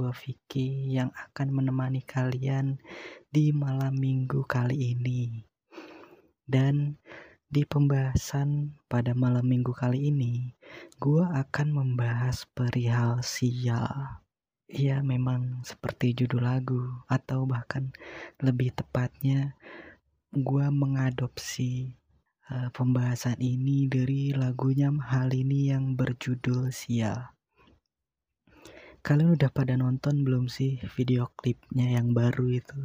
gue Vicky yang akan menemani kalian di malam minggu kali ini Dan di pembahasan pada malam minggu kali ini Gue akan membahas perihal sial Iya memang seperti judul lagu atau bahkan lebih tepatnya gue mengadopsi uh, pembahasan ini dari lagunya hal ini yang berjudul Sial. Kalian udah pada nonton belum sih video klipnya yang baru itu?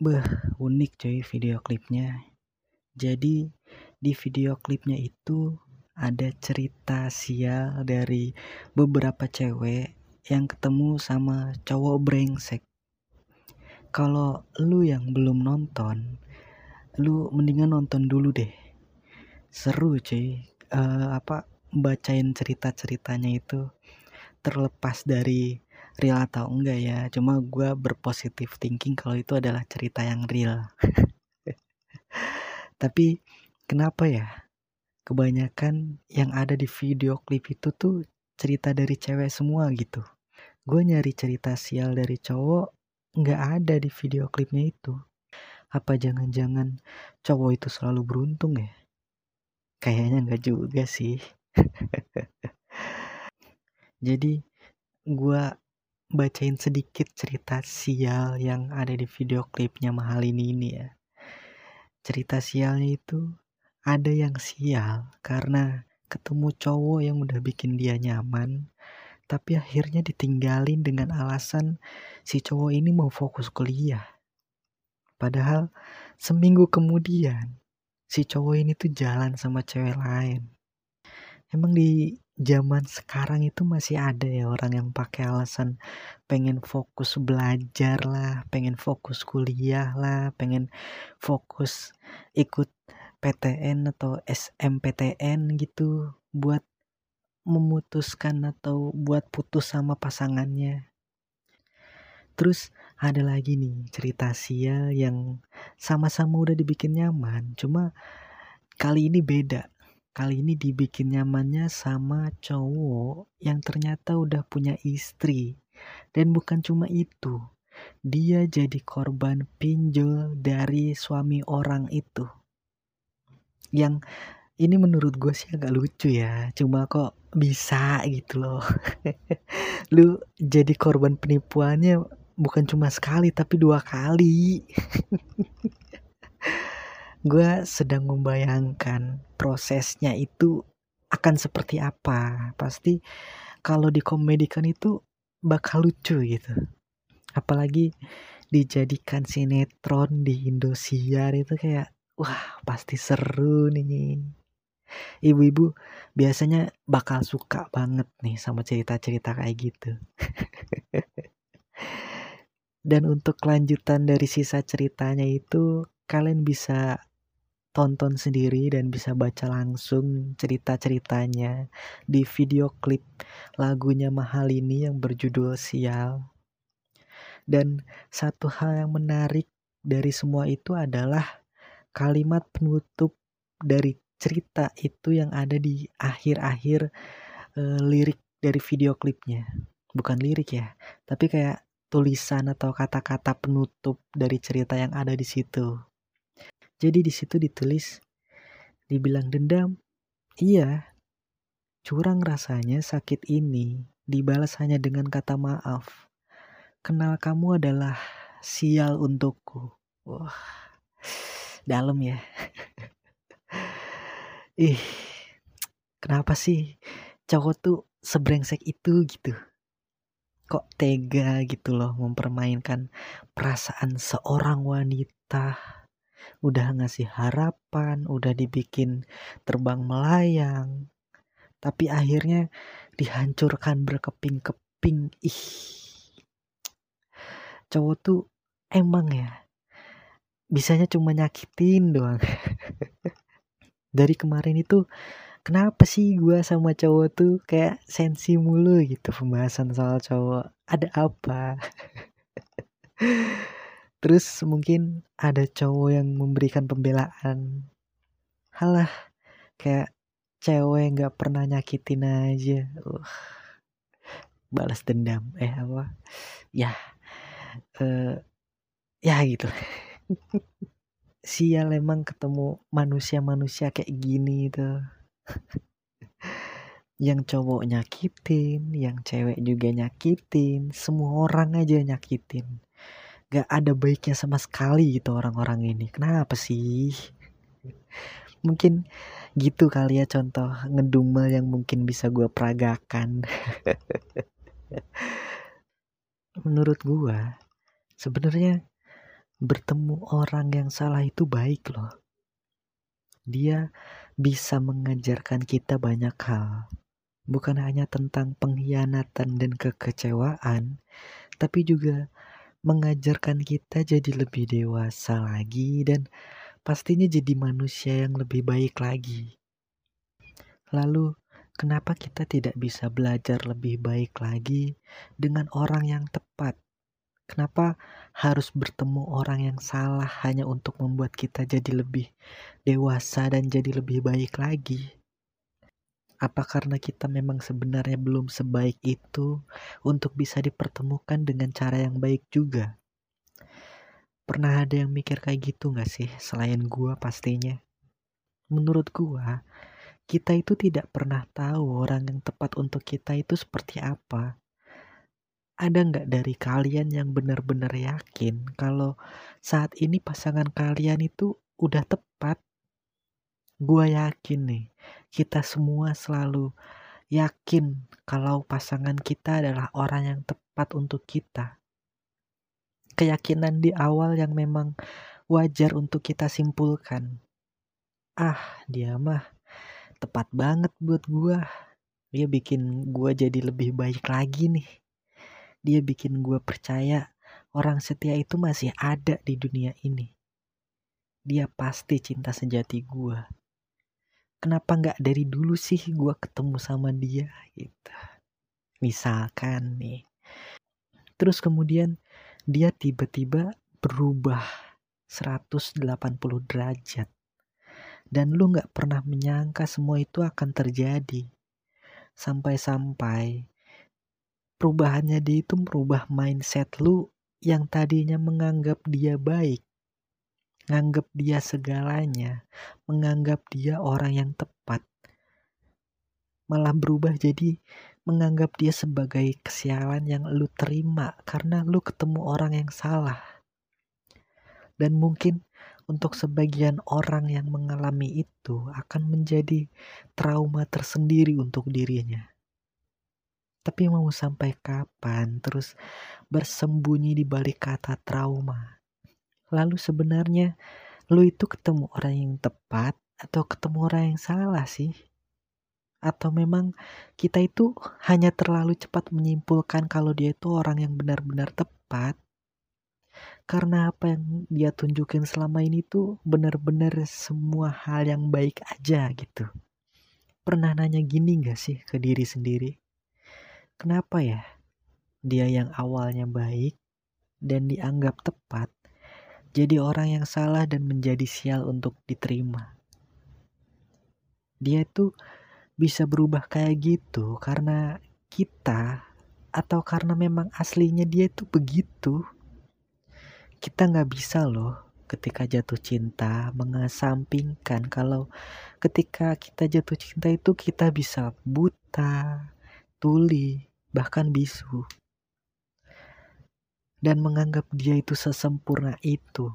Beh, unik coy video klipnya. Jadi di video klipnya itu ada cerita sial dari beberapa cewek yang ketemu sama cowok brengsek. Kalau lu yang belum nonton, lu mendingan nonton dulu deh. Seru cuy. Uh, apa bacain cerita-ceritanya itu terlepas dari real atau enggak ya. Cuma gue berpositif thinking kalau itu adalah cerita yang real. Tapi kenapa ya? Kebanyakan yang ada di video klip itu tuh cerita dari cewek semua gitu. Gue nyari cerita sial dari cowok nggak ada di video klipnya itu. Apa jangan-jangan cowok itu selalu beruntung ya? Kayaknya nggak juga sih. Jadi gue bacain sedikit cerita sial yang ada di video klipnya mahal ini ini ya. Cerita sialnya itu ada yang sial karena ketemu cowok yang udah bikin dia nyaman, tapi akhirnya ditinggalin dengan alasan si cowok ini mau fokus kuliah. Padahal seminggu kemudian si cowok ini tuh jalan sama cewek lain. Emang di zaman sekarang itu masih ada ya orang yang pakai alasan pengen fokus belajar lah, pengen fokus kuliah lah, pengen fokus ikut PTN atau SMPTN gitu buat memutuskan atau buat putus sama pasangannya. Terus ada lagi nih cerita Sia yang sama-sama udah dibikin nyaman, cuma kali ini beda. Kali ini dibikin nyamannya sama cowok yang ternyata udah punya istri. Dan bukan cuma itu, dia jadi korban pinjol dari suami orang itu. Yang ini menurut gue sih agak lucu ya cuma kok bisa gitu loh. Lu jadi korban penipuannya bukan cuma sekali tapi dua kali gue sedang membayangkan prosesnya itu akan seperti apa pasti kalau dikomedikan itu bakal lucu gitu apalagi dijadikan sinetron di Indosiar itu kayak Wah, pasti seru nih. Ibu-ibu biasanya bakal suka banget nih sama cerita-cerita kayak gitu. Dan untuk kelanjutan dari sisa ceritanya itu kalian bisa tonton sendiri dan bisa baca langsung cerita-ceritanya di video klip lagunya Mahal ini yang berjudul Sial. Dan satu hal yang menarik dari semua itu adalah kalimat penutup dari cerita itu yang ada di akhir-akhir uh, lirik dari video klipnya. Bukan lirik ya, tapi kayak tulisan atau kata-kata penutup dari cerita yang ada di situ. Jadi di situ ditulis dibilang dendam. Iya. Curang rasanya sakit ini dibalas hanya dengan kata maaf. Kenal kamu adalah sial untukku. Wah dalam ya ih kenapa sih cowok tuh sebrengsek itu gitu kok tega gitu loh mempermainkan perasaan seorang wanita udah ngasih harapan udah dibikin terbang melayang tapi akhirnya dihancurkan berkeping-keping. Ih. Cowok tuh emang ya bisanya cuma nyakitin doang. Dari kemarin itu kenapa sih gue sama cowok tuh kayak sensi mulu? Gitu pembahasan soal cowok. Ada apa terus mungkin ada cowok yang memberikan pembelaan. Halah kayak cewek nggak pernah nyakitin aja. Uh, balas dendam. Eh apa? Ya uh, ya gitu. Sial emang ketemu manusia-manusia kayak gini tuh. Yang cowok nyakitin, yang cewek juga nyakitin, semua orang aja nyakitin. Gak ada baiknya sama sekali gitu orang-orang ini. Kenapa sih? Mungkin gitu kali ya contoh ngedumel yang mungkin bisa gue peragakan. Menurut gue, sebenarnya bertemu orang yang salah itu baik loh. Dia bisa mengajarkan kita banyak hal bukan hanya tentang pengkhianatan dan kekecewaan, tapi juga mengajarkan kita jadi lebih dewasa lagi dan pastinya jadi manusia yang lebih baik lagi. Lalu, kenapa kita tidak bisa belajar lebih baik lagi dengan orang yang tepat? Kenapa harus bertemu orang yang salah hanya untuk membuat kita jadi lebih dewasa dan jadi lebih baik lagi? Apa karena kita memang sebenarnya belum sebaik itu untuk bisa dipertemukan dengan cara yang baik juga? Pernah ada yang mikir kayak gitu gak sih selain gua pastinya? Menurut gua, kita itu tidak pernah tahu orang yang tepat untuk kita itu seperti apa. Ada nggak dari kalian yang benar-benar yakin kalau saat ini pasangan kalian itu udah tepat? Gua yakin nih, kita semua selalu yakin kalau pasangan kita adalah orang yang tepat untuk kita. Keyakinan di awal yang memang wajar untuk kita simpulkan. Ah, dia mah tepat banget buat gua. Dia bikin gua jadi lebih baik lagi nih. Dia bikin gua percaya orang setia itu masih ada di dunia ini. Dia pasti cinta sejati gua kenapa nggak dari dulu sih gue ketemu sama dia gitu. Misalkan nih. Terus kemudian dia tiba-tiba berubah 180 derajat. Dan lu nggak pernah menyangka semua itu akan terjadi. Sampai-sampai perubahannya dia itu merubah mindset lu yang tadinya menganggap dia baik menganggap dia segalanya, menganggap dia orang yang tepat, malah berubah jadi menganggap dia sebagai kesialan yang lu terima karena lu ketemu orang yang salah. Dan mungkin untuk sebagian orang yang mengalami itu akan menjadi trauma tersendiri untuk dirinya. Tapi mau sampai kapan terus bersembunyi di balik kata trauma? Lalu sebenarnya lu itu ketemu orang yang tepat atau ketemu orang yang salah sih? Atau memang kita itu hanya terlalu cepat menyimpulkan kalau dia itu orang yang benar-benar tepat? Karena apa yang dia tunjukin selama ini tuh benar-benar semua hal yang baik aja gitu. Pernah nanya gini gak sih ke diri sendiri? Kenapa ya dia yang awalnya baik dan dianggap tepat jadi orang yang salah dan menjadi sial untuk diterima. Dia itu bisa berubah kayak gitu karena kita atau karena memang aslinya dia itu begitu. Kita nggak bisa loh ketika jatuh cinta mengesampingkan kalau ketika kita jatuh cinta itu kita bisa buta, tuli, bahkan bisu dan menganggap dia itu sesempurna itu.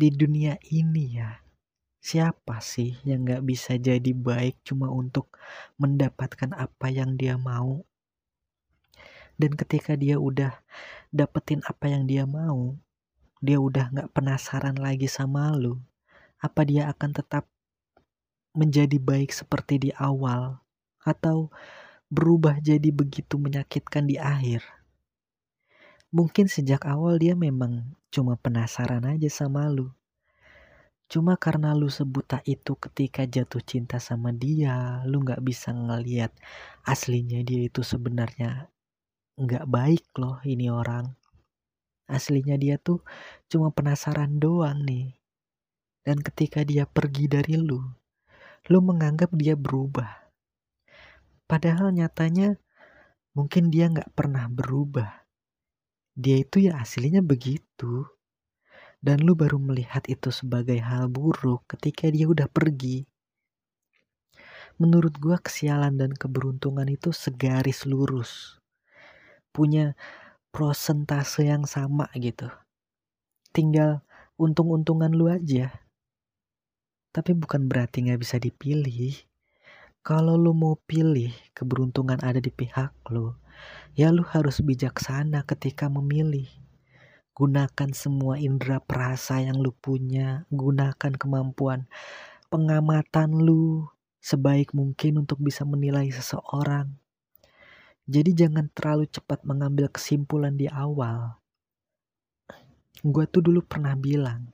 Di dunia ini ya, siapa sih yang gak bisa jadi baik cuma untuk mendapatkan apa yang dia mau? Dan ketika dia udah dapetin apa yang dia mau, dia udah gak penasaran lagi sama lu, apa dia akan tetap menjadi baik seperti di awal, atau berubah jadi begitu menyakitkan di akhir? Mungkin sejak awal dia memang cuma penasaran aja sama lu. Cuma karena lu sebuta itu ketika jatuh cinta sama dia, lu gak bisa ngeliat aslinya dia itu sebenarnya gak baik loh ini orang. Aslinya dia tuh cuma penasaran doang nih. Dan ketika dia pergi dari lu, lu menganggap dia berubah. Padahal nyatanya mungkin dia nggak pernah berubah. Dia itu ya aslinya begitu. Dan lu baru melihat itu sebagai hal buruk ketika dia udah pergi. Menurut gua kesialan dan keberuntungan itu segaris lurus. Punya prosentase yang sama gitu. Tinggal untung-untungan lu aja. Tapi bukan berarti nggak bisa dipilih. Kalau lu mau pilih keberuntungan ada di pihak lu, ya lu harus bijaksana ketika memilih Gunakan semua indera perasa yang lu punya, gunakan kemampuan pengamatan lu sebaik mungkin untuk bisa menilai seseorang. Jadi jangan terlalu cepat mengambil kesimpulan di awal. Gue tuh dulu pernah bilang,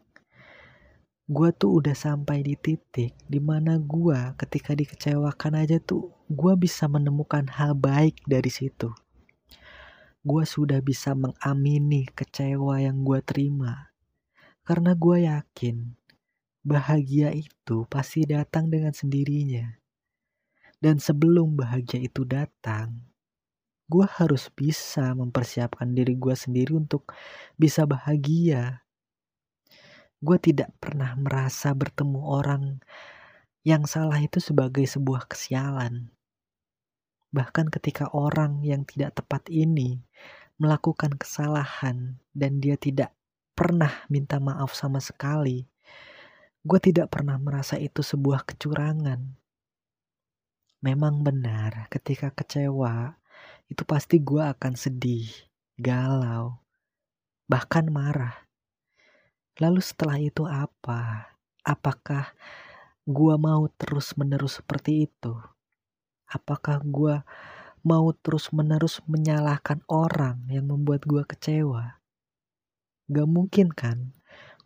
gue tuh udah sampai di titik di mana gue ketika dikecewakan aja tuh gue bisa menemukan hal baik dari situ gue sudah bisa mengamini kecewa yang gue terima. Karena gue yakin bahagia itu pasti datang dengan sendirinya. Dan sebelum bahagia itu datang, gue harus bisa mempersiapkan diri gue sendiri untuk bisa bahagia. Gue tidak pernah merasa bertemu orang yang salah itu sebagai sebuah kesialan. Bahkan ketika orang yang tidak tepat ini melakukan kesalahan dan dia tidak pernah minta maaf sama sekali, gue tidak pernah merasa itu sebuah kecurangan. Memang benar, ketika kecewa, itu pasti gue akan sedih, galau, bahkan marah. Lalu setelah itu apa? Apakah gue mau terus-menerus seperti itu? Apakah gue mau terus-menerus menyalahkan orang yang membuat gue kecewa? Gak mungkin kan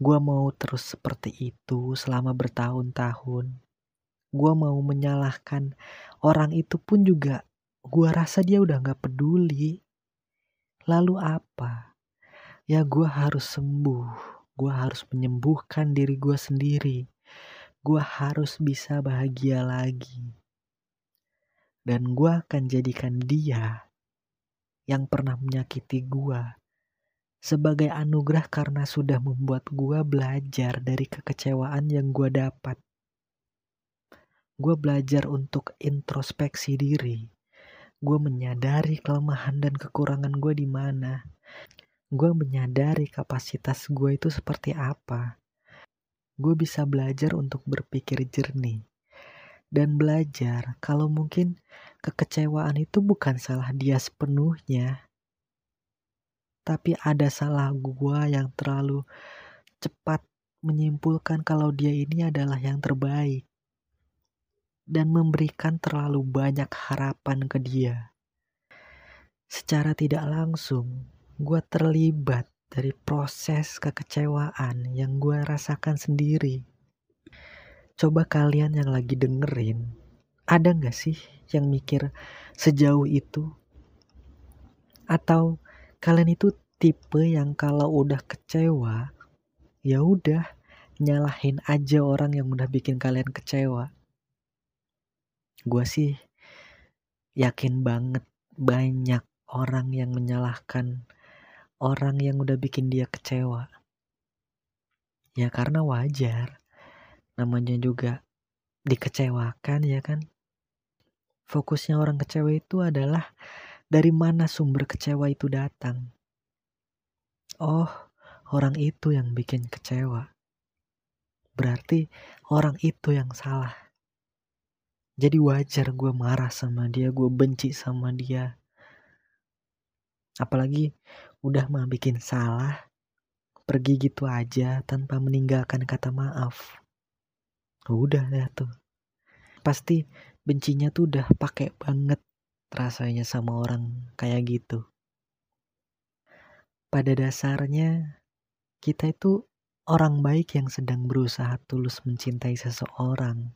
gue mau terus seperti itu selama bertahun-tahun. Gue mau menyalahkan orang itu pun juga gue rasa dia udah gak peduli. Lalu apa? Ya gue harus sembuh. Gue harus menyembuhkan diri gue sendiri. Gue harus bisa bahagia lagi dan gue akan jadikan dia yang pernah menyakiti gue sebagai anugerah karena sudah membuat gue belajar dari kekecewaan yang gue dapat. Gue belajar untuk introspeksi diri. Gue menyadari kelemahan dan kekurangan gue di mana. Gue menyadari kapasitas gue itu seperti apa. Gue bisa belajar untuk berpikir jernih dan belajar kalau mungkin kekecewaan itu bukan salah dia sepenuhnya. Tapi ada salah gua yang terlalu cepat menyimpulkan kalau dia ini adalah yang terbaik dan memberikan terlalu banyak harapan ke dia. Secara tidak langsung, gua terlibat dari proses kekecewaan yang gua rasakan sendiri. Coba kalian yang lagi dengerin, ada nggak sih yang mikir sejauh itu? Atau kalian itu tipe yang kalau udah kecewa, ya udah nyalahin aja orang yang udah bikin kalian kecewa. Gue sih yakin banget banyak orang yang menyalahkan orang yang udah bikin dia kecewa. Ya karena wajar. Namanya juga dikecewakan ya kan? Fokusnya orang kecewa itu adalah dari mana sumber kecewa itu datang. Oh orang itu yang bikin kecewa. Berarti orang itu yang salah. Jadi wajar gue marah sama dia gue benci sama dia. Apalagi udah mah bikin salah. Pergi gitu aja tanpa meninggalkan kata maaf. Udah ya tuh. Pasti bencinya tuh udah pakai banget rasanya sama orang kayak gitu. Pada dasarnya kita itu orang baik yang sedang berusaha tulus mencintai seseorang.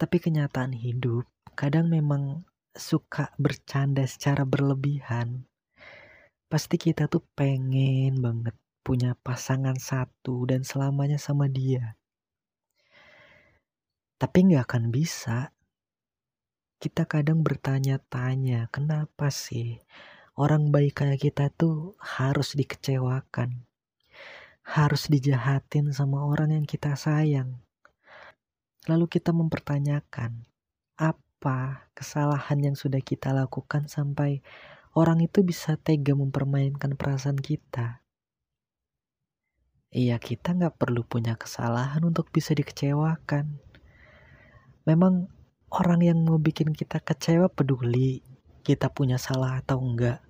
Tapi kenyataan hidup kadang memang suka bercanda secara berlebihan pasti kita tuh pengen banget punya pasangan satu dan selamanya sama dia. Tapi nggak akan bisa. Kita kadang bertanya-tanya, kenapa sih orang baik kayak kita tuh harus dikecewakan? Harus dijahatin sama orang yang kita sayang. Lalu kita mempertanyakan, apa kesalahan yang sudah kita lakukan sampai orang itu bisa tega mempermainkan perasaan kita? Iya, kita nggak perlu punya kesalahan untuk bisa dikecewakan. Memang orang yang mau bikin kita kecewa peduli kita punya salah atau enggak.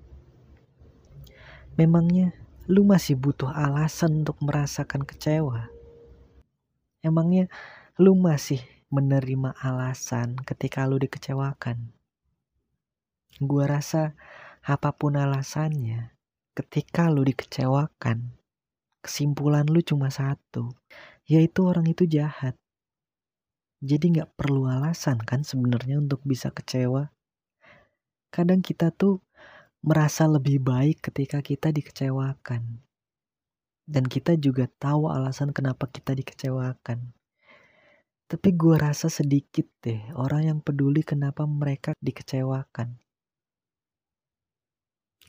Memangnya lu masih butuh alasan untuk merasakan kecewa? Emangnya lu masih menerima alasan ketika lu dikecewakan? Gua rasa apa pun alasannya, ketika lu dikecewakan, kesimpulan lu cuma satu, yaitu orang itu jahat. Jadi nggak perlu alasan kan sebenarnya untuk bisa kecewa. Kadang kita tuh merasa lebih baik ketika kita dikecewakan. Dan kita juga tahu alasan kenapa kita dikecewakan. Tapi gue rasa sedikit deh orang yang peduli kenapa mereka dikecewakan.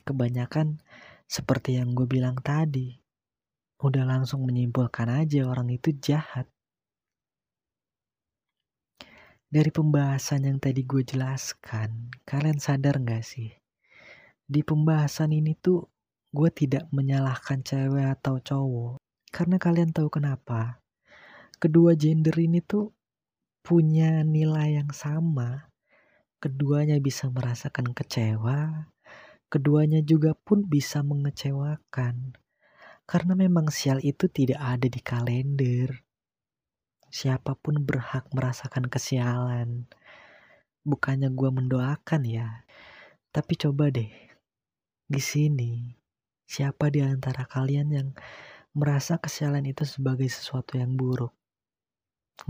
Kebanyakan seperti yang gue bilang tadi, udah langsung menyimpulkan aja orang itu jahat. Dari pembahasan yang tadi gue jelaskan, kalian sadar gak sih? Di pembahasan ini tuh gue tidak menyalahkan cewek atau cowok. Karena kalian tahu kenapa? Kedua gender ini tuh punya nilai yang sama. Keduanya bisa merasakan kecewa, keduanya juga pun bisa mengecewakan. Karena memang sial itu tidak ada di kalender. Siapa pun berhak merasakan kesialan. Bukannya gue mendoakan ya. Tapi coba deh. Di sini, siapa di antara kalian yang merasa kesialan itu sebagai sesuatu yang buruk?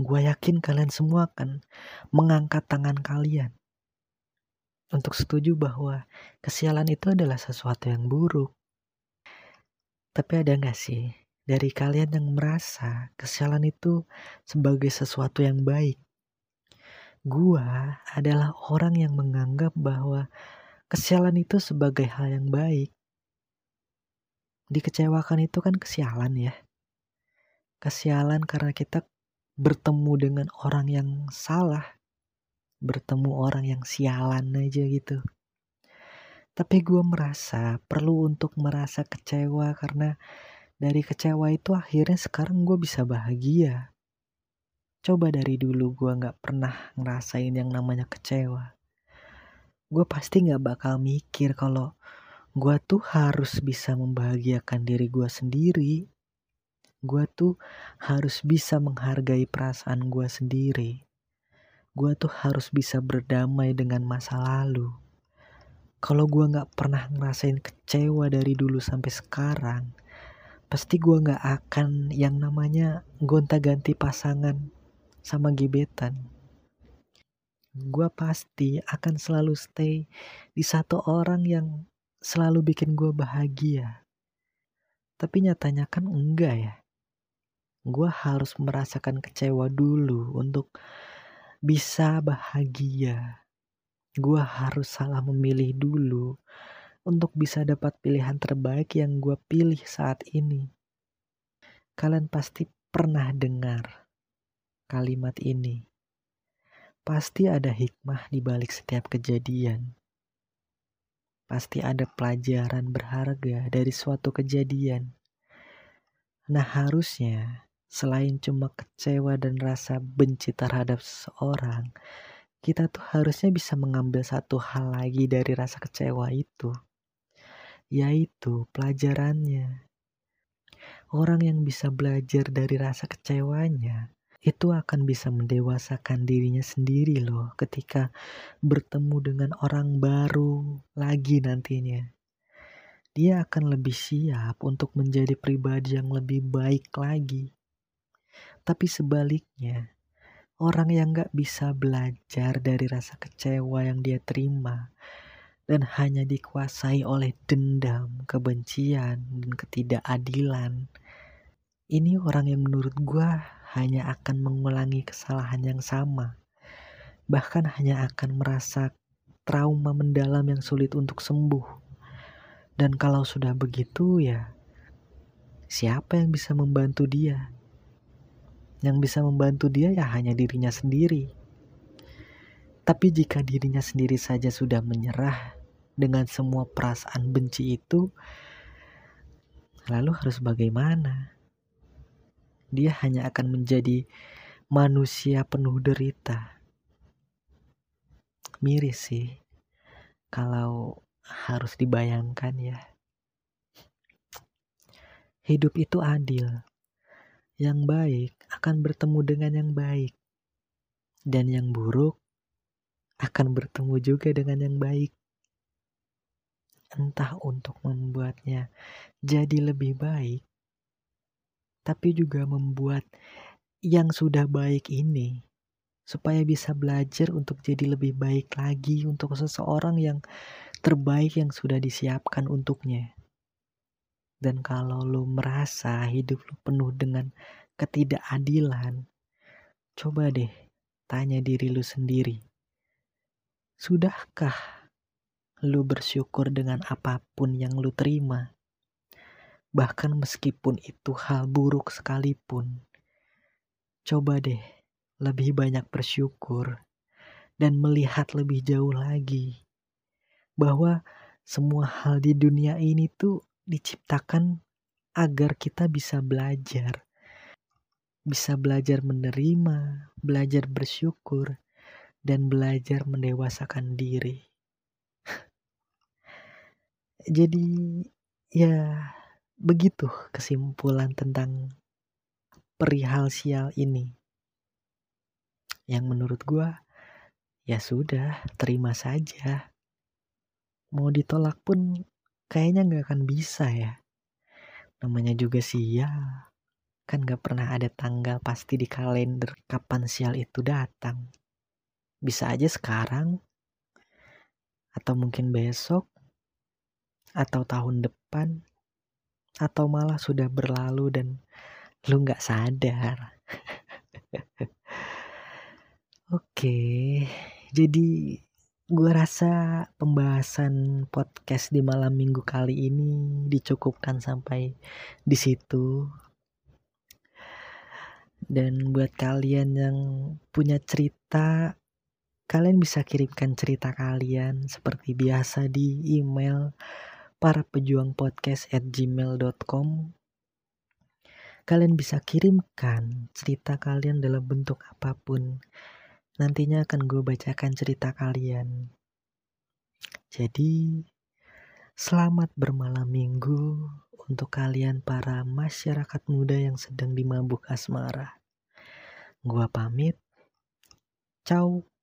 Gue yakin kalian semua akan mengangkat tangan kalian untuk setuju bahwa kesialan itu adalah sesuatu yang buruk. Tapi ada gak sih dari kalian yang merasa kesialan itu sebagai sesuatu yang baik? Gua adalah orang yang menganggap bahwa kesialan itu sebagai hal yang baik. Dikecewakan itu kan kesialan ya. Kesialan karena kita bertemu dengan orang yang salah. Bertemu orang yang sialan aja gitu. Tapi gue merasa perlu untuk merasa kecewa karena dari kecewa itu akhirnya sekarang gue bisa bahagia. Coba dari dulu gue gak pernah ngerasain yang namanya kecewa. Gue pasti gak bakal mikir kalau gue tuh harus bisa membahagiakan diri gue sendiri. Gue tuh harus bisa menghargai perasaan gue sendiri. Gue tuh harus bisa berdamai dengan masa lalu. Kalau gue nggak pernah ngerasain kecewa dari dulu sampai sekarang pasti gue nggak akan yang namanya gonta-ganti pasangan sama gebetan. Gue pasti akan selalu stay di satu orang yang selalu bikin gue bahagia. Tapi nyatanya kan enggak ya. Gue harus merasakan kecewa dulu untuk bisa bahagia gue harus salah memilih dulu untuk bisa dapat pilihan terbaik yang gue pilih saat ini. Kalian pasti pernah dengar kalimat ini. Pasti ada hikmah di balik setiap kejadian. Pasti ada pelajaran berharga dari suatu kejadian. Nah, harusnya selain cuma kecewa dan rasa benci terhadap seseorang, kita tuh harusnya bisa mengambil satu hal lagi dari rasa kecewa itu, yaitu pelajarannya. Orang yang bisa belajar dari rasa kecewanya itu akan bisa mendewasakan dirinya sendiri loh ketika bertemu dengan orang baru lagi nantinya. Dia akan lebih siap untuk menjadi pribadi yang lebih baik lagi. Tapi sebaliknya, Orang yang gak bisa belajar dari rasa kecewa yang dia terima, dan hanya dikuasai oleh dendam, kebencian, dan ketidakadilan. Ini orang yang menurut gua hanya akan mengulangi kesalahan yang sama, bahkan hanya akan merasa trauma mendalam yang sulit untuk sembuh. Dan kalau sudah begitu ya, siapa yang bisa membantu dia? Yang bisa membantu dia ya hanya dirinya sendiri. Tapi jika dirinya sendiri saja sudah menyerah dengan semua perasaan benci itu, lalu harus bagaimana? Dia hanya akan menjadi manusia penuh derita. Miris sih kalau harus dibayangkan ya. Hidup itu adil. Yang baik akan bertemu dengan yang baik. Dan yang buruk akan bertemu juga dengan yang baik. Entah untuk membuatnya jadi lebih baik, tapi juga membuat yang sudah baik ini supaya bisa belajar untuk jadi lebih baik lagi untuk seseorang yang terbaik yang sudah disiapkan untuknya. Dan kalau lo merasa hidup lo penuh dengan ketidakadilan, coba deh tanya diri lo sendiri. Sudahkah lu bersyukur dengan apa pun yang lu terima? Bahkan meskipun itu hal buruk sekalipun. Coba deh lebih banyak bersyukur dan melihat lebih jauh lagi bahwa semua hal di dunia ini tuh diciptakan agar kita bisa belajar. Bisa belajar menerima, belajar bersyukur, dan belajar mendewasakan diri. Jadi ya begitu kesimpulan tentang perihal sial ini. Yang menurut gua ya sudah terima saja. Mau ditolak pun kayaknya nggak akan bisa ya. Namanya juga sial. Kan gak pernah ada tanggal pasti di kalender kapan sial itu datang. Bisa aja sekarang, atau mungkin besok, atau tahun depan, atau malah sudah berlalu dan lu nggak sadar. Oke, jadi gue rasa pembahasan podcast di malam minggu kali ini dicukupkan sampai di situ. Dan buat kalian yang punya cerita Kalian bisa kirimkan cerita kalian seperti biasa di email para pejuang podcast at gmail.com Kalian bisa kirimkan cerita kalian dalam bentuk apa pun. Nantinya akan gue bacakan cerita kalian. Jadi, selamat bermalam minggu untuk kalian para masyarakat muda yang sedang dimabuk asmara. Gua pamit. Ciao.